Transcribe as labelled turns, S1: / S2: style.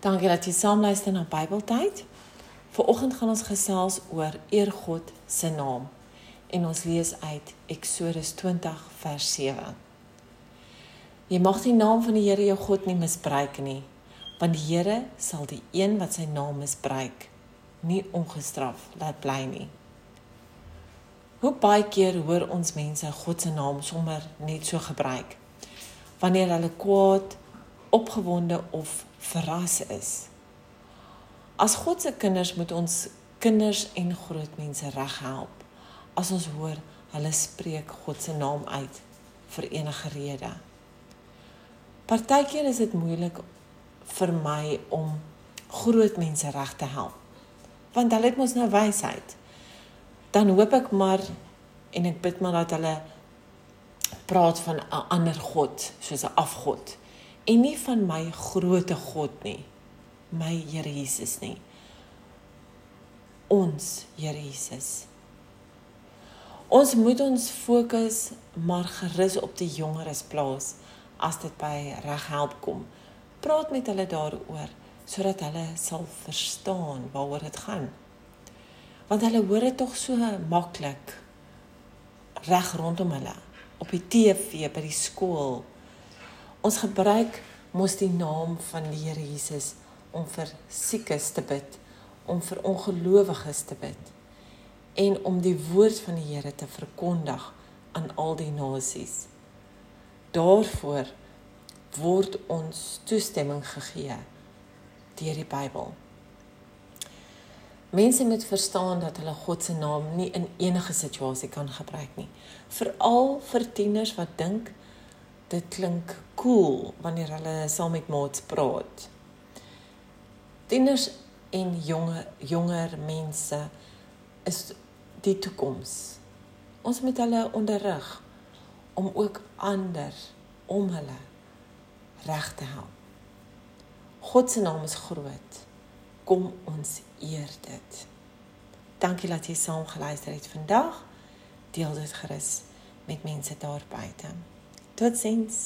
S1: Dankie dat jy saam luister na Bybeltyd. Vanoggend gaan ons gesels oor eer God se naam en ons lees uit Eksodus 20 vers 7. Jy mag die naam van die Here jou God nie misbruik nie, want die Here sal die een wat sy naam misbruik nie ongestraf laat bly nie. Hoe baie keer hoor ons mense God se naam sommer net so gebruik wanneer hulle kwaad opgewonde of verras is. As God se kinders moet ons kinders en groot mense reghelp. As ons hoor hulle spreek God se naam uit vir enige rede. Partykeer is dit moeilik vir my om groot mense reg te help. Want hulle het mos nou wysheid. Dan hoop ek maar en ek bid maar dat hulle praat van 'n ander god, soos 'n afgod en nie van my groote God nie, my Here Jesus nie. Ons Here Jesus. Ons moet ons fokus maar gerus op die jongeres plaas as dit by reghelp kom. Praat met hulle daaroor sodat hulle sal verstaan waaroor dit gaan. Want hulle hoor dit tog so maklik reg rondom hulle op die TV by die skool Ons gebruik mos die naam van die Here Jesus om vir siekes te bid, om vir ongelowiges te bid en om die woord van die Here te verkondig aan al die nasies. Daarvoor word ons toestemming gegee deur die Bybel. Mense moet verstaan dat hulle God se naam nie in enige situasie kan gebruik nie. Veral vir tieners wat dink dit klink cool wanneer hulle saam met maats praat. Tieners en jonge jonger mense is die toekoms. Ons moet hulle onderrig om ook ander om hulle reg te help. God se naam is groot. Kom ons eer dit. Dankie dat jy saam geluister het vandag. Deel dit gerus met mense daar buite. So it seems.